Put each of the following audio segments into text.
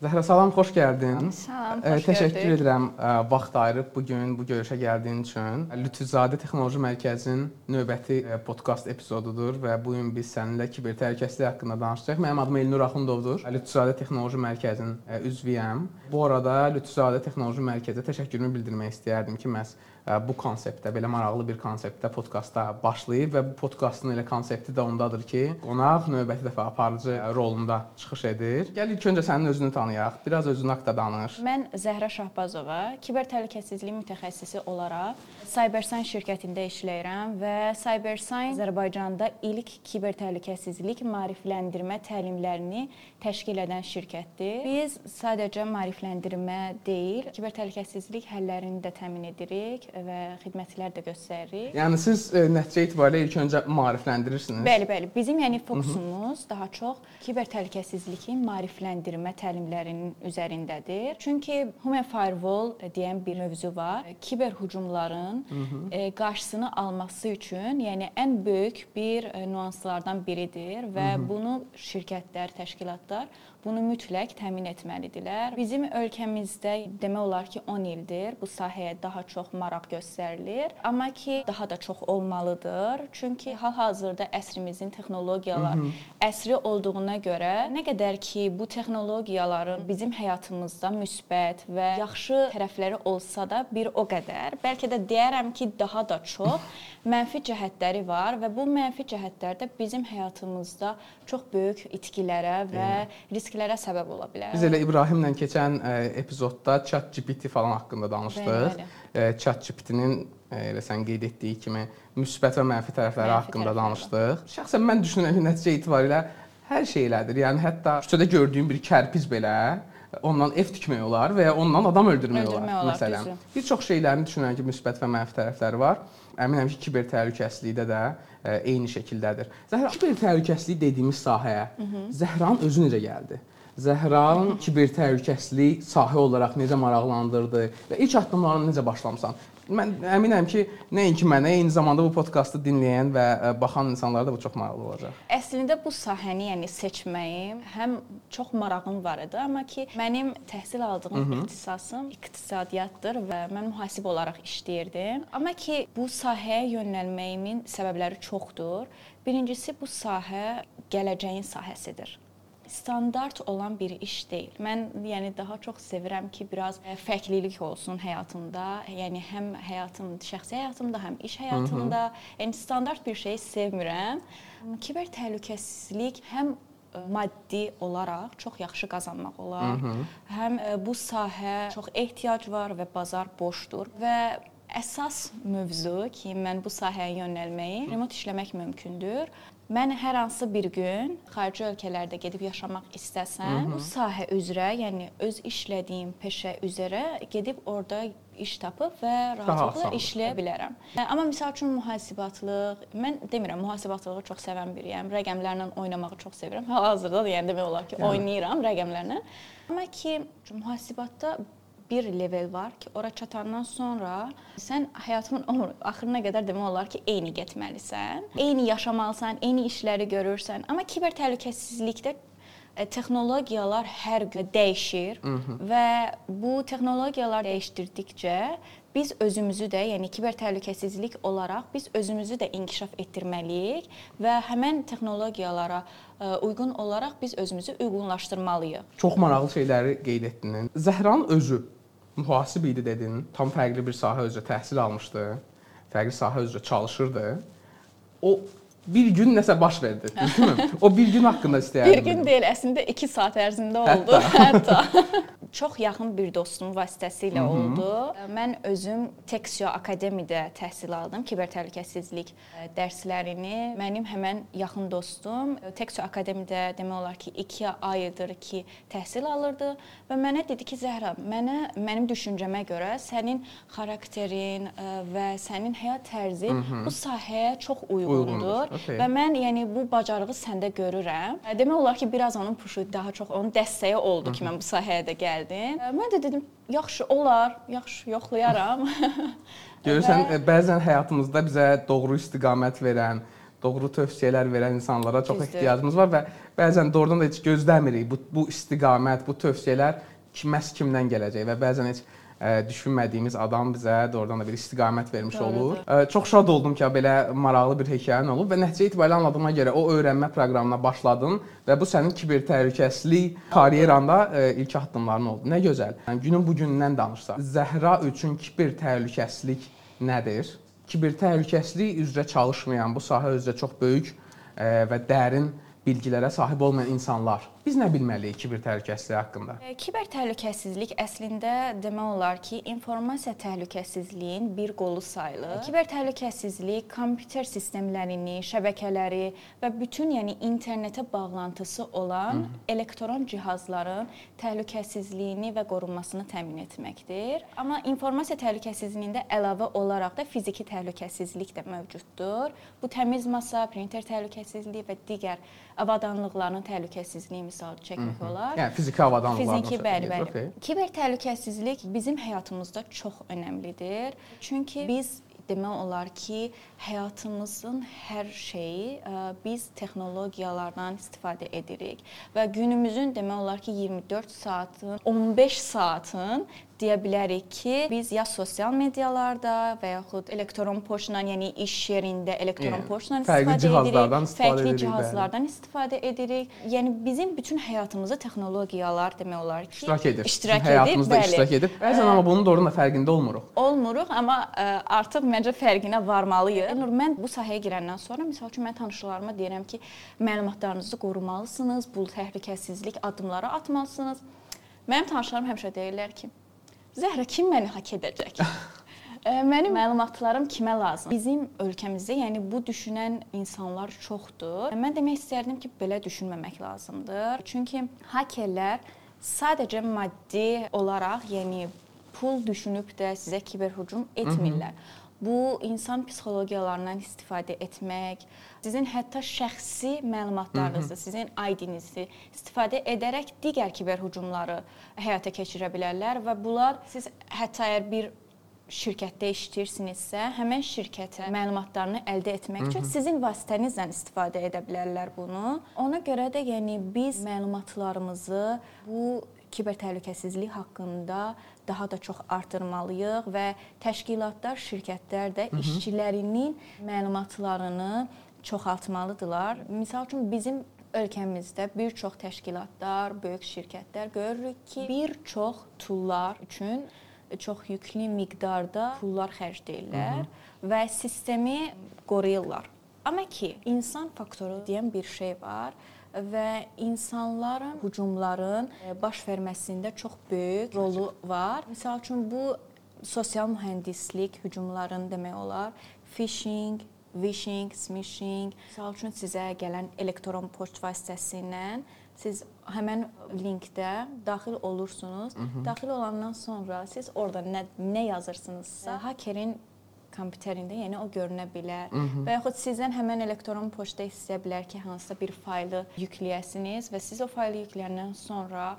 Zəhra salam, xoş gəldin. Salam, xoş Təşəkkür gördük. edirəm ə, vaxt ayırıb bu gün bu görüşə gəldiyin üçün. Lütfüzadə Texnoloji Mərkəzinin növbəti ə, podkast epizodudur və bu gün biz səninlə kiber təhlükəsizlik haqqında danışacağıq. Mənim adım Elnur Axundovdur. Lütfüzadə Texnoloji Mərkəzinin ə, üzvüyəm. Bu arada Lütfüzadə Texnoloji Mərkəzə təşəkkürümü bildirmək istəyərdim ki, məhz bu konseptdə, belə maraqlı bir konseptdə podkastda başlayıb və bu podkastın elə konsepti də ondadır ki, qonaq növbəti dəfə aparıcı rolunda çıxış edir. Gəl ilk öncə sənin özünü tanıyaq. Biraz özün haqqında danış. Mən Zəhra Şahbazova, kiber təhlükəsizlik mütəxəssisi olaraq Cybersign şirkətində işləyirəm və Cybersign Azərbaycanda ilk kiber təhlükəsizlik maarifləndirmə təlimlərini təşkil edən şirkətdir. Biz sadəcə maarifləndirmə deyil, kiber təhlükəsizlik həllərini də təmin edirik və xidmətlər də göstəririk. Yəni siz ə, nəticə itibarilə ilk öncə maarifləndirirsiniz. Bəli, bəli. Bizim yəni fokusumuz daha çox kiber təhlükəsizliyin maarifləndirmə təlimlərinin üzərindədir. Çünki Human Firewall deyən bir mövzu var. Kiber hücumların e, qarşısını alması üçün, yəni ən böyük bir e, nüanslardan biridir və bunu şirkətlər, təşkilatlar bunu mütləq təmin etməlidirlər. Bizim ölkəmizdə demək olar ki 10 ildir bu sahəyə daha çox maraq göstərilir, amma ki daha da çox olmalıdır. Çünki hal-hazırda əsrimizin texnologiyalar əsri olduğuna görə nə qədər ki bu texnologiyaların bizim həyatımızda müsbət və yaxşı tərəfləri olsa da bir o qədər, bəlkə də deyərəm ki daha da çox mənfi cəhətləri var və bu mənfi cəhətlər də bizim həyatımızda çox böyük itkilərə və risklərə səbəb ola bilər. Biz elə İbrahimlə keçən ə, epizodda ChatGPT falan haqqında danışdıq. Ə, ChatGPT-nin ə, elə sən qeyd etdiyi kimi müsbət və mənfi tərəfləri Mənfi haqqında tərəfləri danışdıq. Şəxsən mən düşünürəm ki, nəticə itibarilə hər şey elədir. Yəni hətta küçədə gördüyüm bir kərpic belə ondan ev tikmək olar və ya ondan adam öldürmək, Öldürmək olar, olar, məsələn. Bir çox şeylərin düşünürəm ki, müsbət və mənfi tərəfləri var. Əminəm ki, kiber təhlükəsizlikdə də ə, eyni şəkildədir. Zəhra, kiber təhlükəsizlik dediyimiz sahəyə Zəhranın özü necə gəldi? Zəhranın kiber təhlükəsizlik sahə olaraq necə maraqlandırdı və ilk addımlarını necə başlamısan? Mən əminəm ki, nəinki mənə, eyni zamanda bu podkastı dinləyən və ə, baxan insanlara da bu çox maraqlı olacaq. Əslində bu sahəni, yəni seçməyim həm çox marağım var idi, amma ki mənim təhsil aldığım ixtisasım iqtisadiyyatdır və mən mühasib olaraq işləyirdim. Amma ki bu sahəyə yönəlməyimin səbəbləri çoxdur. Birincisi bu sahə gələcəyin sahəsidir standart olan bir iş deyil. Mən yəni daha çox sevirəm ki, biraz ə, fərqlilik olsun həyatımda. Yəni həm həyatım, şəxsi həyatımda, həm iş həyatımda. Yəni standart bir şey sevmirəm. Kiber təhlükəsizlik həm ə, maddi olaraq çox yaxşı qazanmaq olar. Həm ə, bu sahə çox ehtiyac var və bazar boşdur və əsas mövzu ki, mən bu sahəyə yönəlməyi, remot işləmək mümkündür. Mən hər hansı bir gün xarici ölkələrdə gedib yaşamaq istəsəm, bu sahə üzrə, yəni öz işlədiyim peşə üzrə gedib orada iş tapıb və rahatlıqla işləyə bilərəm. Amma məsəl üçün mühasibatlıq, mən demirəm mühasibatlığı çox sevən biriyəm. Rəqəmlərlə oynamağı çox sevirəm. Hal-hazırda da yəni demək olar ki, oynayıram rəqəmlərlə. Amma ki mühasibatda bir level var ki, ora çatandan sonra sən həyatının ömrü axırına qədər demək olar ki, eyni getməlisən. Eyni yaşamalısan, eyni işləri görürsən. Amma kiber təhlükəsizlikdə e, texnologiyalar hər gün dəyişir və bu texnologiyalar dəyişdirdikcə biz özümüzü də, yəni kiber təhlükəsizlik olaraq biz özümüzü də inkişaf etdirməliyik və həmin texnologiyalara ə, uyğun olaraq biz özümüzü uyğunlaşdırmalıyıq. Çox maraqlı şeyləri qeyd etdin. Zəhranın özü mühasib idi dedin. Tam fərqli bir sahə üzrə təhsil almışdı. Fərqli sahə üzrə çalışırdı. O bir gün nəsə baş verdi, düzdürmü? O bir gün haqqında istəyərdim. Bir gün deyil, əslində 2 saat ərzində oldu. Hətta çox yaxın bir dostum vasitəsilə oldu. Mən özüm Texio Akademiyada təhsil aldım, kiber təhlükəsizlik ə, dərslərini. Mənim həmin yaxın dostum Texio Akademiyada demək olar ki, 2 aydır ki, təhsil alırdı və mənə dedi ki, Zəhra, mənə mənim düşüncəmə görə sənin xarakterin və sənin həyat tərzin bu sahəyə çox uyğundur. Uyğundur, okey. Və mən yəni bu bacarığı səndə görürəm. E, Demək olar ki, biraz onun puşu daha çox onun dəstəyi oldu ki, mən bu sahəyə də gəldim. E, Mən də dedim, yaxşı olar, yaxşı yoxlayaram. Görürsən, e, bəzən həyatımızda bizə doğru istiqamət verən, doğru tövsiyələr verən insanlara çox Düzdür. ehtiyacımız var və bəzən doğrudan da heç gözləmirik bu bu istiqamət, bu tövsiyələr kiməs kimdən gələcək və bəzən heç düşünmədiyimiz adam bizə doğrudan da bir istiqamət vermiş Doğrudur. olur. Ə, çox şad oldum ki, belə maraqlı bir hekayən olub və nəticə itibarilə anladığıma görə o öyrənmə proqramına başladın və bu sənin kiber təhlükəsizlik karyeranda ə, ilk addımların oldu. Nə gözəl. Yəni günün bu günündən danışsaq, Zəhra üçün kiber təhlükəsizlik nədir? Kiber təhlükəsizlik üzrə çalışmayan, bu sahə üzrə çox böyük ə, və dərin bilgilərə sahib olmayan insanlar biz nə bilməliyik kiber təhlükəsizliyi haqqında? E, Kiber təhlükəsizlik əslində demək olar ki, informasiya təhlükəsizliyinin bir qolu sayılır. Kiber təhlükəsizlik kompüter sistemlərini, şəbəkələri və bütün, yəni internetə bağlantısı olan elektron cihazların təhlükəsizliyini və qorunmasını təmin etməkdir. Amma informasiya təhlükəsizliyində əlavə olaraq da fiziki təhlükəsizlik də mövcuddur. Bu təmiz masa, printer təhlükəsizliyi və digər avadanlıqların təhlükəsizliyi misal çəkmək olar. Yəni fiziki avadanlıqlardan Fiziki bəli, bəli. okey. Kiber təhlükəsizlik bizim həyatımızda çox əhəmilidir. Çünki biz demək olar ki, həyatımızın hər şeyi ə, biz texnologiyalardan istifadə edirik və günümüzün demək olar ki, 24 saatın, 15 saatın deyə bilərik ki, biz ya sosial medialarda və yaxud elektron poçtla, yəni iş yerində elektron poçtla fərqli istifadə cihazlardan edirik, istifadə fərqli edirik, bəli. cihazlardan istifadə edirik. Yəni bizim bütün həyatımızı texnologiyalar demək olar ki, İştirak edir. İştirak Bizim həyatımızda edir, bəli. iştirak edir. Bəzən amma bunun doğrudan da fərqində olmuruq. olmuruq, amma ə, artıq məncə fərqinə varmalıyıq. Nur, mən bu sahəyə girəndən sonra məsəl üçün mən tanışlarıma deyirəm ki, məlumatlarınızı qorumalısınız, bu təhlükəsizlik addımları atmalısınız. Mənim tanışlarım həmişə deyirlər ki, Zəhra kim məni hak edəcək? Mənim məlumatlarım kimə lazım? Bizim ölkəmizdə, yəni bu düşünən insanlar çoxdur. Mən demək istərdim ki, belə düşünməmək lazımdır. Çünki hakerlər sadəcə maddi olaraq, yəni pul düşünüb də sizə kiber hücum etmirlər. Bu insan psixologiyalarından istifadə etmək, sizin hətta şəxsi məlumatlarınızı, sizin ID-nizi istifadə edərək digər kiber hücumları həyata keçirə bilərlər və bunlar siz hətta əgər bir şirkətdə işləyirsinizsə, həmin şirkətə məlumatlarını əldə etmək üçün sizin vasitənizlə istifadə edə bilərlər bunu. Ona görə də yəni biz məlumatlarımızı bu kiber təhlükəsizlik haqqında daha da çox artırmalıyıq və təşkilatlar, şirkətlər də işçilərinin məlumatlarını çoxaltmalıdırlar. Məsəl üçün bizim ölkəmizdə bir çox təşkilatlar, böyük şirkətlər görürük ki, bir çox tullar üçün çox yüklü miqdarda pullar xərcləyirlər və sistemi qoruyurlar. Amma ki, insan faktoru deyən bir şey var və insanların hücumların e, baş verməsində çox böyük rolu var. Məsəl üçün bu sosial mühəndislik hücumlarını demək olar, phishing, vishing, smishing, misal üçün sizə gələn elektron poçt vasitəsilə siz həmin linkdə daxil olursunuz. Daxil olandan sonra siz orada nə nə yazırsınızsa, hakerin kompüterində, yəni o görünə bilər. Və yaxud sizdən həmin elektron poçtda istəyə bilər ki, hansısa bir faylı yükləyəsiniz və siz o faylı yükləyəndən sonra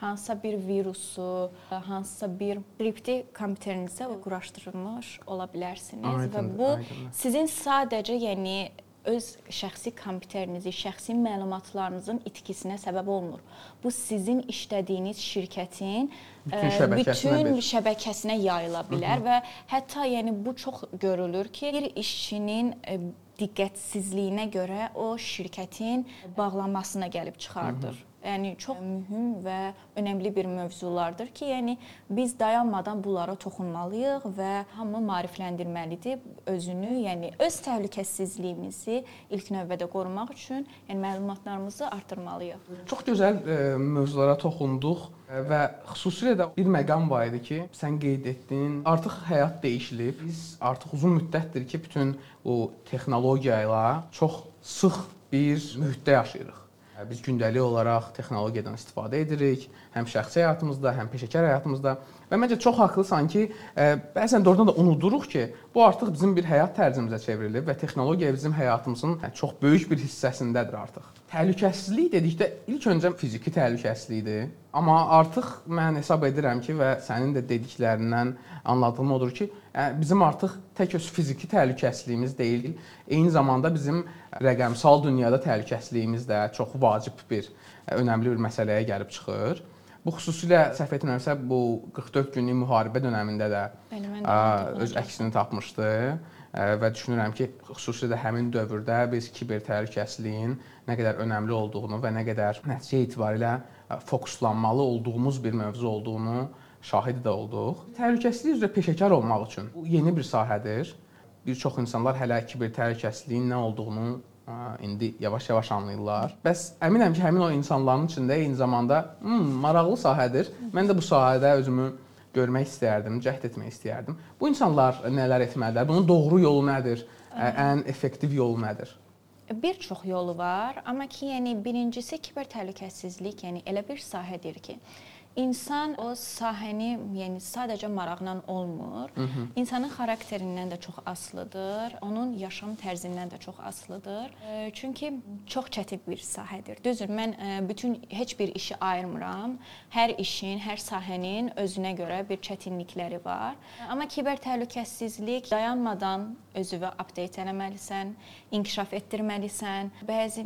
hansısa bir virusu, hansısa bir skripti kompüterinizdə quraşdırılmış ola bilərsiniz və Aydındır, bu aydındır. sizin sadəcə yəni öz şəxsi kompüterinizi, şəxsi məlumatlarınızın itkisinə səbəb olmur. Bu sizin işlədiyiniz şirkətin Bütün ə, şəbəkəsinə bütün şəbəkəsinə yayıla bilər və hətta yəni bu çox görülür ki, bir işçinin ə, diqqətsizliyinə görə o şirkətin bağlanmasına gəlib çıxardır. Yəni çox mühüm və önəmli bir mövzulardır ki, yəni biz dayanmadan bunlara toxunmalıyıq və hamı maarifləndirməlidir özünü, yəni öz təhlükəsizliyimizi ilk növbədə qorumaq üçün yəni məlumatlarımızı artırmalıyıq. Çox gözəl e, mövzulara toxunduq e, və xüsusilə də bir məqam var idi ki, sən qeyd etdin. Artıq həyat dəyişilib. Biz artıq uzun müddətdir ki, bütün bu texnologiya ilə çox sıx bir mühitdə yaşayırıq. E, Biz gündəlik olaraq texnologiyadan istifadə edirik, həm şəxsi həyatımızda, həm peşəkar həyatımızda. Və məncə çox haqlısan ki, e, bəzən doğrudan da unuduruq ki, bu artıq bizim bir həyat tərzimizə çevrilib və texnologiya bizim həyatımızın hə, çox böyük bir hissəsindədir artıq. Təhlükəsizlik dedikdə ilk öncə fiziki təhlükəsizlikdir. Amma artıq mən hesab edirəm ki və sənin də dediklərindən anladığım odur ki, bizim artıq tək öz fiziki təhlükəsizliyimiz deyil, eyni zamanda bizim rəqəmsal dünyada təhlükəsizliyimiz də çox vacib bir, önəmli bir məsələyə gəlib çıxır. Bu xüsusilə səhv etmirəmsə bu 44 günlük müharibə dövründə də ə, öz əksini tapmışdı və düşünürəm ki, xüsusilə də həmin dövrdə biz kiber təhlükəsizliyin nə qədər önəmli olduğunu və nə qədər nəticə etibarilə fokuslanmalı olduğumuz bir mövzu olduğunu şahid də olduq. Təhlükəsizlik üzrə peşəkar olmaq üçün bu yeni bir sahədir. Bir çox insanlar hələ kiber təhlükəsizliyin nə olduğunu indi yavaş-yavaş anlayırlar. Bəs əminəm ki, həmin o insanların içində eyni zamanda, "Hmm, maraqlı sahədir. Mən də bu sahədə özümü görmək istərdim, cəhd etmək istərdim. Bu insanlar nələr etməlidirlər? Bunun doğru yolu nədir? Ən effektiv yolu nədir? Bir çox yolu var, amma ki, yəni birincisi kiber təhlükəsizlik, yəni elə bir sahədir ki, İnsan o sahəni, yəni sadəcə maraqla olmur. Hı -hı. İnsanın xarakterindən də çox asılıdır, onun yaşam tərzindən də çox asılıdır. Çünki çox çətin bir sahədir. Düzdür, mən bütün heç bir işi ayırmıram. Hər işin, hər sahənin özünə görə bir çətinlikləri var. Amma kiber təhlükəsizlik dayanmadan özünü update etməlisən, inkişaf etdirməlisən. Bəzi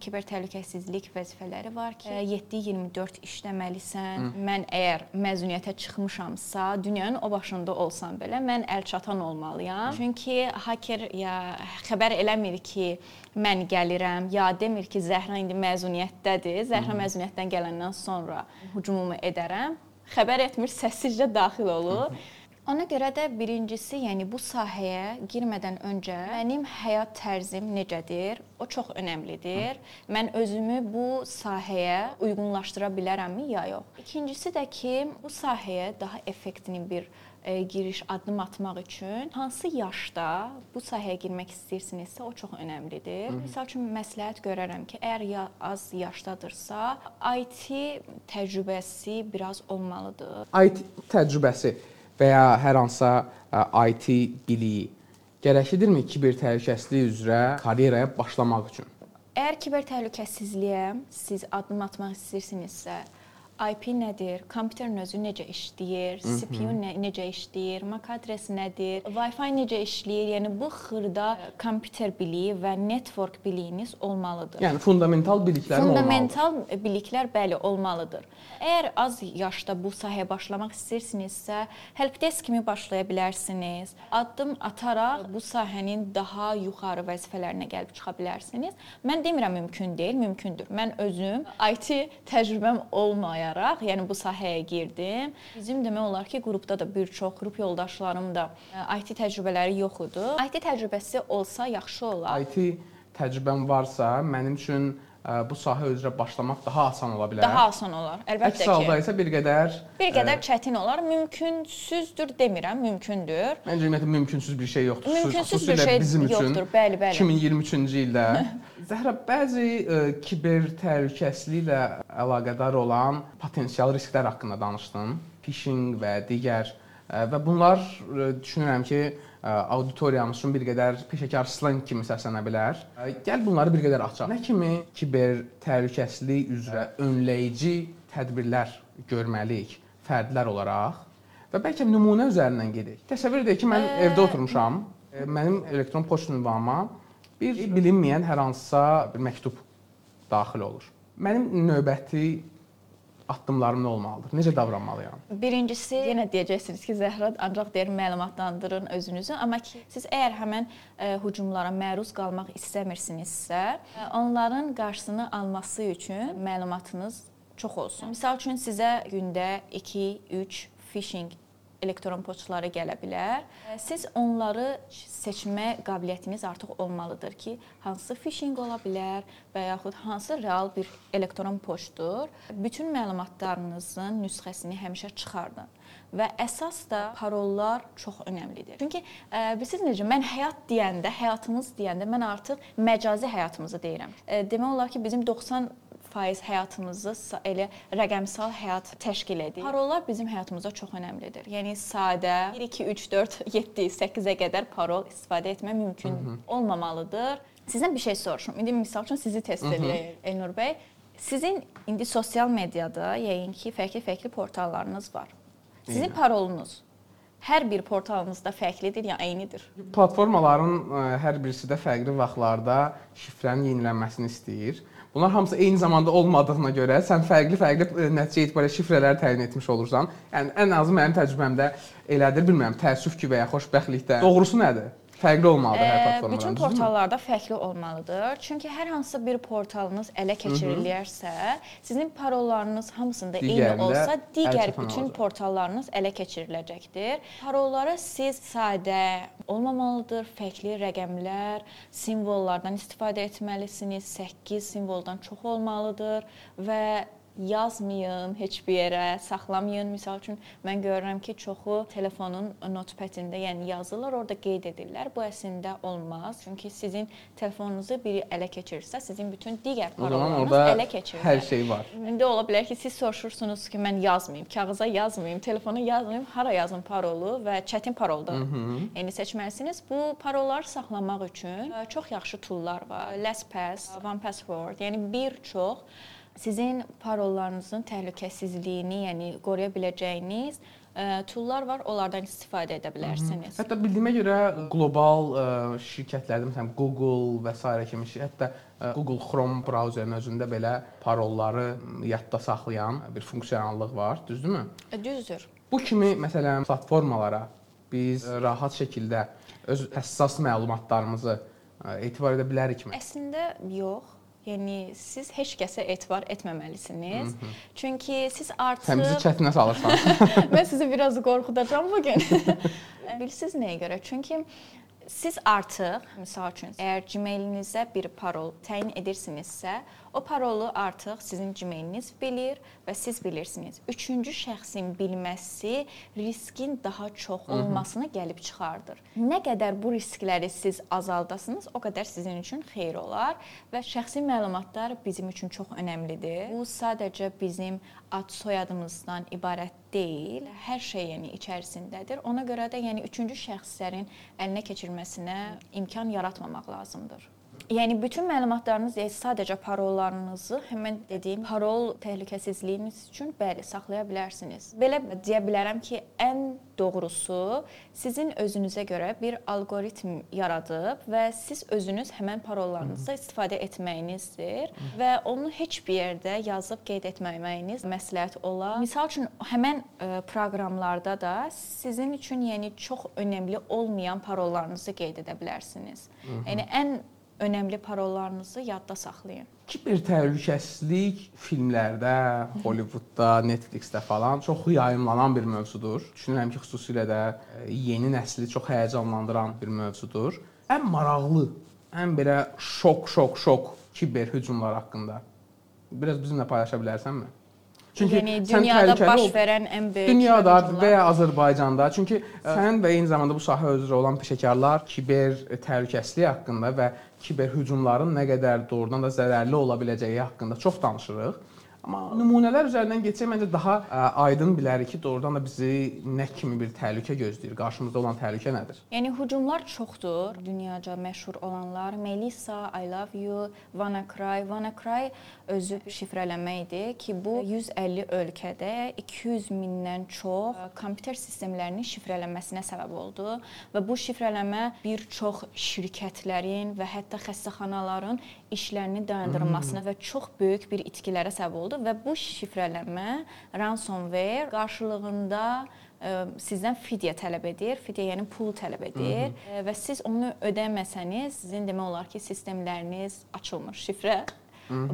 kiber təhlükəsizlik vəzifələri var ki, 7-24 işləməlisən Hı. Mən əgər məzuniyyətə çıxmışamsa, dünyanın o başında olsam belə mən əlçatan olmalıyam. Çünki haker ya xəbər eləmir ki, mən gəlirəm, ya demir ki, Zəhra indi məzuniyyətdədir. Zəhra Hı. məzuniyyətdən gələndən sonra hücumumu edərəm. Xəbər etmir, səssizcə daxil olur. Hı. Ona görə də birincisi, yəni bu sahəyə girmədən öncə mənim həyat tərzim necədir? O çox əhəmilidir. Mən özümü bu sahəyə uyğunlaşdıra bilərəmmi ya yox? İkincisi də ki, bu sahəyə daha effektiv bir e, giriş addım atmaq üçün hansı yaşda bu sahəyə girmək istəyirsinizsə, o çox əhəmilidir. Məsəl üçün məsləhət görərəm ki, əgər ya az yaşdadırsa, IT təcrübəsi biraz olmalıdır. IT təcrübəsi və ya hər hansısa IT biliyi gərəklidirmi kiber təhlükəsizlik üzrə karyeraya başlamaq üçün? Əgər kiber təhlükəsizliyə siz addım atmaq istəyirsinizsə, IP nədir? Kompüterin özü necə işləyir? CPU nə, necə işləyir? MAC adresi nədir? Wi-Fi necə işləyir? Yəni bu xırda kompüter biliyi və network biliyiniz olmalıdır. Yəni fundamental biliklər fundamental olmalıdır. biliklər bəli olmalıdır. Əgər az yaşda bu sahəyə başlamaq istəyirsinizsə, helpdesk kimi başlaya bilərsiniz. Addım ataraq bu sahənin daha yuxarı vəzifələrinə gəlib çıxa bilərsiniz. Mən demirəm mümkün deyil, mümkündür. Mən özüm IT təcrübəm olmayan oxuyaraq, yəni bu sahəyə girdim. Bizim demək olar ki, qrupda da bir çox qrup yoldaşlarım da e, IT təcrübələri yox idi. IT təcrübəsi olsa yaxşı olar. IT təcrübəm varsa, mənim üçün bu sahə üzrə başlamaq daha asan ola bilər. Daha asan olar. Əlbəttə ki. Əks halda isə bir qədər bir qədər ə, çətin olar. Mümkünsüzdür demirəm, mümkündür. Məncə ümumiyyətlə mümkünsüz bir şey yoxdur. Mümkünsüz bir şey bizim yoxdur. Üçün bəli, bəli. 2023-cü ildə Zəhra, bəzi ə, kiber təhlükəsizliklə əlaqədar olan potensial risklər haqqında danışdın. Phishing və digər ə, və bunlar ə, düşünürəm ki, auditoriyamız üçün bir qədər peşəkar slang kimi səslənə bilər. Gəl bunları bir qədər açaq. Nə kimi kiber təhlükəsizlik üzrə önləyici tədbirlər görməliyik fərdlər olaraq? Və bəlkə nümunə üzərindən gedək. Təsəvvür edək ki, mən ə... evdə oturmuşam. Mənim elektron poçt ünvanıma bir bilinməyən hər hansısa bir məktub daxil olur. Mənim növbəti addımlarım nə olmalıdır? Necə davranmalıyam? Birincisi, yenə deyəcəksiniz ki, Zəhra ancaq deyir məlumatlandırın özünüzü, amma ki siz əgər həmin ə, e, hücumlara məruz qalmaq istəmirsinizsə, e, onların qarşısını alması üçün məlumatınız çox olsun. Məsəl üçün sizə gündə 2-3 phishing elektron poçtları gələ bilər. Siz onları seçmə qabiliyyətiniz artıq olmalıdır ki, hansı phishing ola bilər və yaxud hansı real bir elektron poçtdur. Bütün məlumatlarınızın nüsxəsini həmişə çıxardın. Və əsas da parollar çox əhəmilidir. Çünki ə, bilirsiniz necə mən həyat deyəndə, həyatımız deyəndə mən artıq məcazi həyatımızı deyirəm. Ə, demək olar ki, bizim 90 faiz həyatımızı elə rəqəmsal həyat təşkil edir. Parollar bizim həyatımızda çox əhəmilidir. Yəni sadə 1 2 3 4 7 8-ə qədər parol istifadə etmək mümkün Hı -hı. olmamalıdır. Sizdən bir şey soruşum. İndi misal üçün sizi test eləyək Elnur bəy. Sizin indi sosial mediada yəqin ki, fərqli-fərqli portallarınız var. Sizin Eyni. parolunuz hər bir portalınızda fərqlidir ya eynidir? Platformaların ə, hər birisi də fərqli vaxtlarda şifrənin yenilənməsini istəyir. Bunlar hamısı eyni zamanda olmadığına görə sən fərqli-fərqli ə, nəticə etibarilə şifrələr təyin etmiş olursan. Yəni ən azı mənim təcrübəmdə elədir, bilmirəm, təəssüf ki və ya xoşbəxtlikdə. Doğrusu nədir? Fərqli olmalıdır hər Ə, platformada. Bütün portallarda fərqli olmalıdır. Çünki hər hansısa bir portalınız ələ keçirilərsə, sizin parollarınız hamısında eyni Digərində olsa, əl digər bütün olacaq. portallarınız ələ keçiriləcəkdir. Parollara siz sadə olmamalıdır, fərqli rəqəmlər, simvollardan istifadə etməlisiniz. 8 simvoldan çox olmalıdır və yazmayın heç bir yerə, saxlamayın. Məsəl üçün mən görürəm ki, çoxu telefonun notepad-ində, yəni yazırlar, orada qeyd edirlər. Bu əslində olmaz. Çünki sizin telefonunuzu biri ələ keçirirsə, sizin bütün digər parollarınız ələ keçirilir. hər şey var. İndi ola bilər ki, siz soruşursunuz ki, mən yazmayım, kağıza yazmayım, telefona yazmayım, hara yazım parolu və çətin parolda. Yəni seçməlisiniz. Bu parolları saxlamaq üçün ə, çox yaxşı toollar var. LastPass, OnePassword, yəni bir çox sizin parollarınızın təhlükəsizliyini, yəni qoruya biləcəyiniz ə, toollar var. Onlardan istifadə edə bilərsiniz. Hətta bildiyimə görə qlobal ə, şirkətlərdə məsələn Google və s. kimi hətta ə, Google Chrome brauzerinin özündə belə parolları yadda saxlayan bir funksionallıq var, düzdürmü? Düzdür. Bu kimi məsələn platformalara biz ə, rahat şəkildə öz həssas məlumatlarımızı ə, etibar edə bilərikmi? Əslində yox. Yəni siz heç kəsə etibar etməməlisiniz. Çünki siz artıq Sən bizi çətinə salırsan. Mən sizi biraz qorxudacağam bu gün. Bilirsiniz nəyə görə? Çünki siz artıq, məsəl üçün, əgər Gmail-inizə bir parol təyin edirsinizsə, o parolu artıq sizin Gmail-iniz bilir və siz bilirsiniz. Üçüncü şəxsin bilməsi riskin daha çox olmasına gəlib çıxardır. Nə qədər bu riskləri siz azaldasınız, o qədər sizin üçün xeyir olar və şəxsi məlumatlar bizim üçün çox əhəmilidir. Bu sadəcə bizim ad soyadımızdan ibarət deyil, hər şey yəni içərisindədir. Ona görə də yəni üçüncü şəxslərin əlinə keçirməsinə imkan yaratmamaq lazımdır. Yəni bütün məlumatlarınız, yəni sadəcə parollarınızı həmin dediyim parol təhlükəsizliyiniz üçün bəli saxlaya bilərsiniz. Belə deyə bilərəm ki, ən doğrusu sizin özünüzə görə bir alqoritm yaradıb və siz özünüz həmin parollarınızı istifadə etməyinizdir və onu heç bir yerdə yazıb qeyd etməməyiniz məsləhət olar. Məsəl üçün həmin ə, proqramlarda da sizin üçün yəni çox önəmli olmayan parollarınızı qeyd edə bilərsiniz. Yəni ən önəmli parollarınızı yadda saxlayın. Kiber təhlükəsizlik filmlərdə, Hollywoodda, Netflixdə falan çox yayımlanan bir mövzudur. Düşünürəm ki, xüsusilə də e, yeni nəsli çox həyəcanlandıran bir mövzudur. Ən maraqlı, ən belə şok, şok, şok kiber hücumlar haqqında biraz bizimlə paylaşa bilərsənmi? Yəni sən dünyada baş verən ən böyük Dünyada və ya Azərbaycanda. Çünki ə, sən və eyni zamanda bu sahə üzrə olan peşəkarlar kiber təhlükəsizlik haqqında və kiber hücumların nə qədər doğrudan da zərərli ola biləcəyi haqqında çox danışırıq. Amma nümunələr üzərindən keçsək məncə daha ə, aydın bilərik ki, doğrudan da bizi nə kimi bir təhlükə gözləyir, qarşımızda olan təhlükə nədir? Yəni hücumlar çoxdur. Dünyaca məşhur olanlar Melissa, I love you, WannaCry. WannaCry özü şifrələmə idi ki, bu 150 ölkədə 200 mindən çox ə, kompüter sistemlərinin şifrələnməsinə səbəb oldu və bu şifrələmə bir çox şirkətlərin və hətta xəstəxanaların işlərini dayandırılmasına və çox böyük bir itkilərə səbəb oldu və bu şifrələmə ransomware qarşılığında ə, sizdən fidyə tələb edir. Fidyə yəni pul tələb edir Ə, və siz onu ödəməsəniz, sizin demək olar ki, sistemləriniz açılmır, şifrə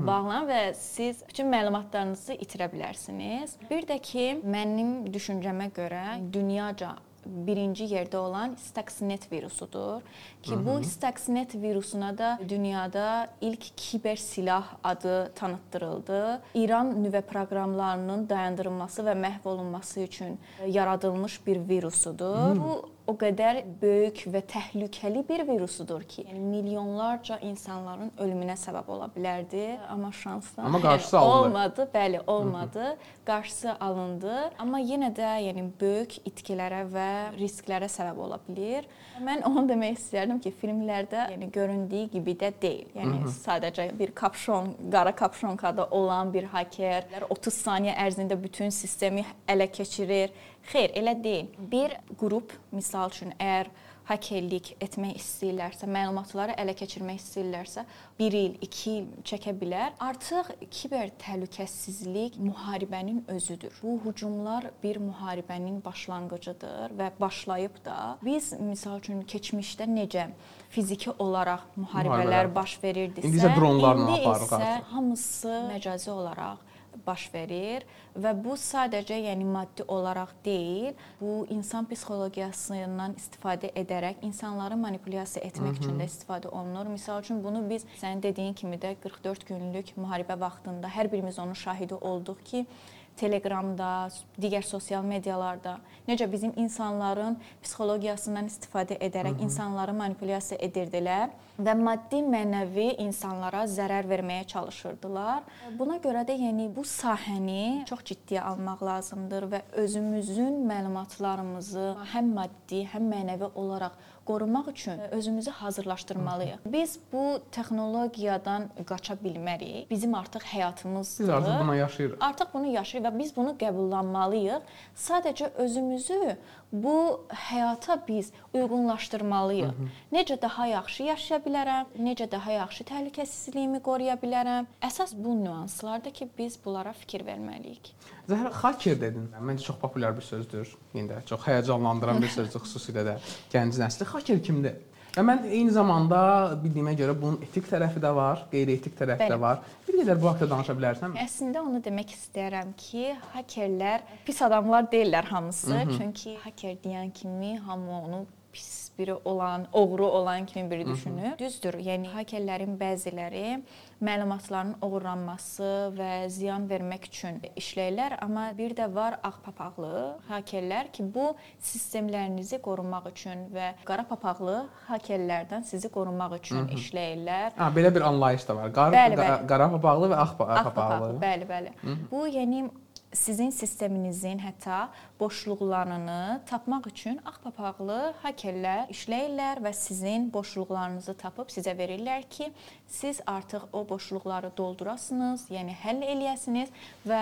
bağlan və siz bütün məlumatlarınızı itirə bilərsiniz. Bir də ki, mənim düşüncəmə görə dünyaca birinci yerdə olan Stuxnet virusudur ki, bu Stuxnet virusuna da dünyada ilk kiber silah adı tanıtdırıldı. İran nüvə proqramlarının dayandırılması və məhv olunması üçün yaradılmış bir virusudur. Bu o qədər böyük və təhlükəli bir virusudur ki, yəni milyonlarca insanların ölümünə səbəb ola bilərdi, amma şansdan Amma qarşısı alındı. olmadı. Bəli, olmadı. Qarşısı alındı, amma yenə də yəni böyük itkilərə və risklərə səbəb ola bilər. Mən onu demək istərdim ki, filmlərdə yəni göründüyü kimi də deyil. Yəni Hı -hı. sadəcə bir kapşon, qara kapşonkada olan bir haker 30 saniyə ərzində bütün sistemi ələ keçirir. Xeyr, elə deyil. Bir qrup misal üçün əgər hakerlik etmək istəyirlərsə, məlumatları ələ keçirmək istəyirlərsə, 1 il, 2 il çəkə bilər. Artıq kiber təhlükəsizlik müharibənin özüdür. Bu hücumlar bir müharibənin başlanğıcıdır və başlayıb da biz misal üçün keçmişdə necə fiziki olaraq müharibələr Müharibələr. baş verirdisə, İndi isə dronlarla indi aparırıq isə artıq. hamısı məcazi olaraq baş verir və bu sadəcə yəni maddi olaraq deyil, bu insan psixologiyasından istifadə edərək insanları manipulyasiya etmək Hı -hı. üçün də istifadə olunur. Məsəl üçün bunu biz sənin dediyin kimi də 44 günlük müharibə vaxtında hər birimiz onun şahidi olduq ki, Telegramda, digər sosial medialarda necə bizim insanların psixologiyasından istifadə edərək Hı -hı. insanları manipulyasiya edirdilər və maddi, mənəvi insanlara zərər verməyə çalışırdılar. Buna görə də yəni bu sahəni çox ciddiyə almaq lazımdır və özümüzün məlumatlarımızı həm maddi, həm mənəvi olaraq qorumaq üçün özümüzü hazırlaşdırmalıyıq. Biz bu texnologiyadan qaça bilmərik. Bizim artıq həyatımızdır. Biz artıq buna yaşayırıq. Artıq bunu yaşayırıq və biz bunu qəbullanmalıyıq. Sadəcə özümüzü bu həyata biz uyğunlaşdırmalıyıq. Hı -hı. Necə daha yaxşı yaşaya bilərəm, necə daha yaxşı təhlükəsizliyimi qoruya bilərəm. Əsas bu nüanslardır ki, biz bunlara fikir verməliyik. Zəhra hacker dedin. Məncə çox populyar bir sözdür. İndi də çox həyəcanlandıran bir sözdür xüsusilə də gənc nəsli. Hacker kimdir? Və mən eyni zamanda bildiyimə görə bunun etik tərəfi də var, qeyri-etik tərəfi Bəli. də var. Bir qədər bu haqqda danışa bilərsən? Əslində onu demək istəyirəm ki, hakerlər pis adamlar deyillər hamısı. Hı -hı. Çünki haker deyən kimi hamı onu pis biri olan, oğru olan kimi biri düşünür. Hı -hı. Düzdür. Yəni hakerlərin bəziləri məlumatların oğurlanması və ziyan vermək üçün işləyirlər, amma bir də var ağ papaqlı hakerlər ki, bu sistemlərinizi qorumaq üçün və qara papaqlı hakerlərdən sizi qorumaq üçün Hı -hı. işləyirlər. Ha, belə bir anlayış da var. Qar, Bəli, bəli. qara papaqlı və ağ, pa- Ağ papaqlı. papaqlı. Bəli, bəli. Hı -hı. Bu yəni sizin sisteminizin hətta boşluqlarını tapmaq üçün ağ papaqlı hakerlər işləyirlər və sizin boşluqlarınızı tapıb sizə verirlər ki, siz artıq o boşluqları doldurasınız, yəni həll eləyəsiniz və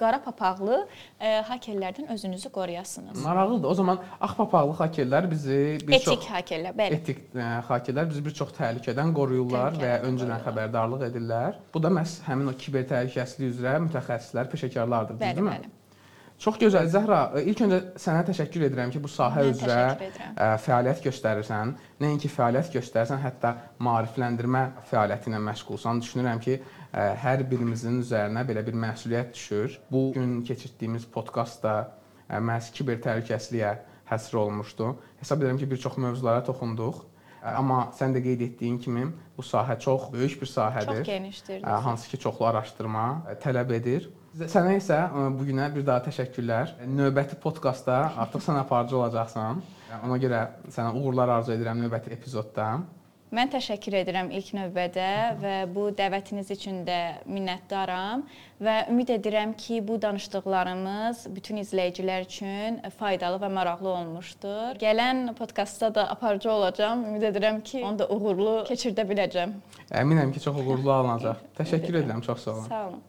qara papaqlı e, hakerlərdən özünüzü qoruyasınız. Maraqlıdır. O zaman ağ papaqlı hakerlər bizi bir Etik çox hakerlər, bəli. etik ə, hakerlər bizi bir çox təhlükədən qoruyurlar və Təhlükədən öncədən qoruyurlar. xəbərdarlıq edirlər. Bu da məhz həmin o kiber təhlükəsizlik üzrə mütəxəssislər, peşəkarlardır, Bəli, bəli. Çox gözəl Zəhra, ilk öncə sənə təşəkkür edirəm ki, bu sahə Mən üzrə ə, fəaliyyət göstərirsən. Nəinki fəaliyyət göstərsən, hətta maarifləndirmə fəaliyyəti ilə məşğulsan. Düşünürəm ki, ə, hər birimizin üzərinə belə bir məsuliyyət düşür. Bu gün keçirdiyimiz podkast da məhz kiber təhlükəsizliyə həsr olunmuşdu. Hesab edirəm ki, bir çox mövzulara toxunduq. Amma sən də qeyd etdiyin kimi bu sahə çox böyük bir sahədir. Çox genişdir. Hansı ki çoxlu araşdırma tələb edir. Sənə isə bu günə bir daha təşəkkürlər. Növbəti podkastda artıq sən aparıcı olacaqsan. Ona görə sənə uğurlar arzu edirəm növbəti epizodda. Mən təşəkkür edirəm ilk növbədə və bu dəvətiniz üçün də minnətdaram və ümid edirəm ki, bu danışdıqlarımız bütün izləyicilər üçün faydalı və maraqlı olmuşdur. Gələn podkastda da aparıcı olacağam. Ümid edirəm ki, onu da uğurlu keçirdə biləcəm. Əminəm ki, çox uğurlu alınacaq. Təşəkkür edirəm, çox sağ olun. Sağ olun.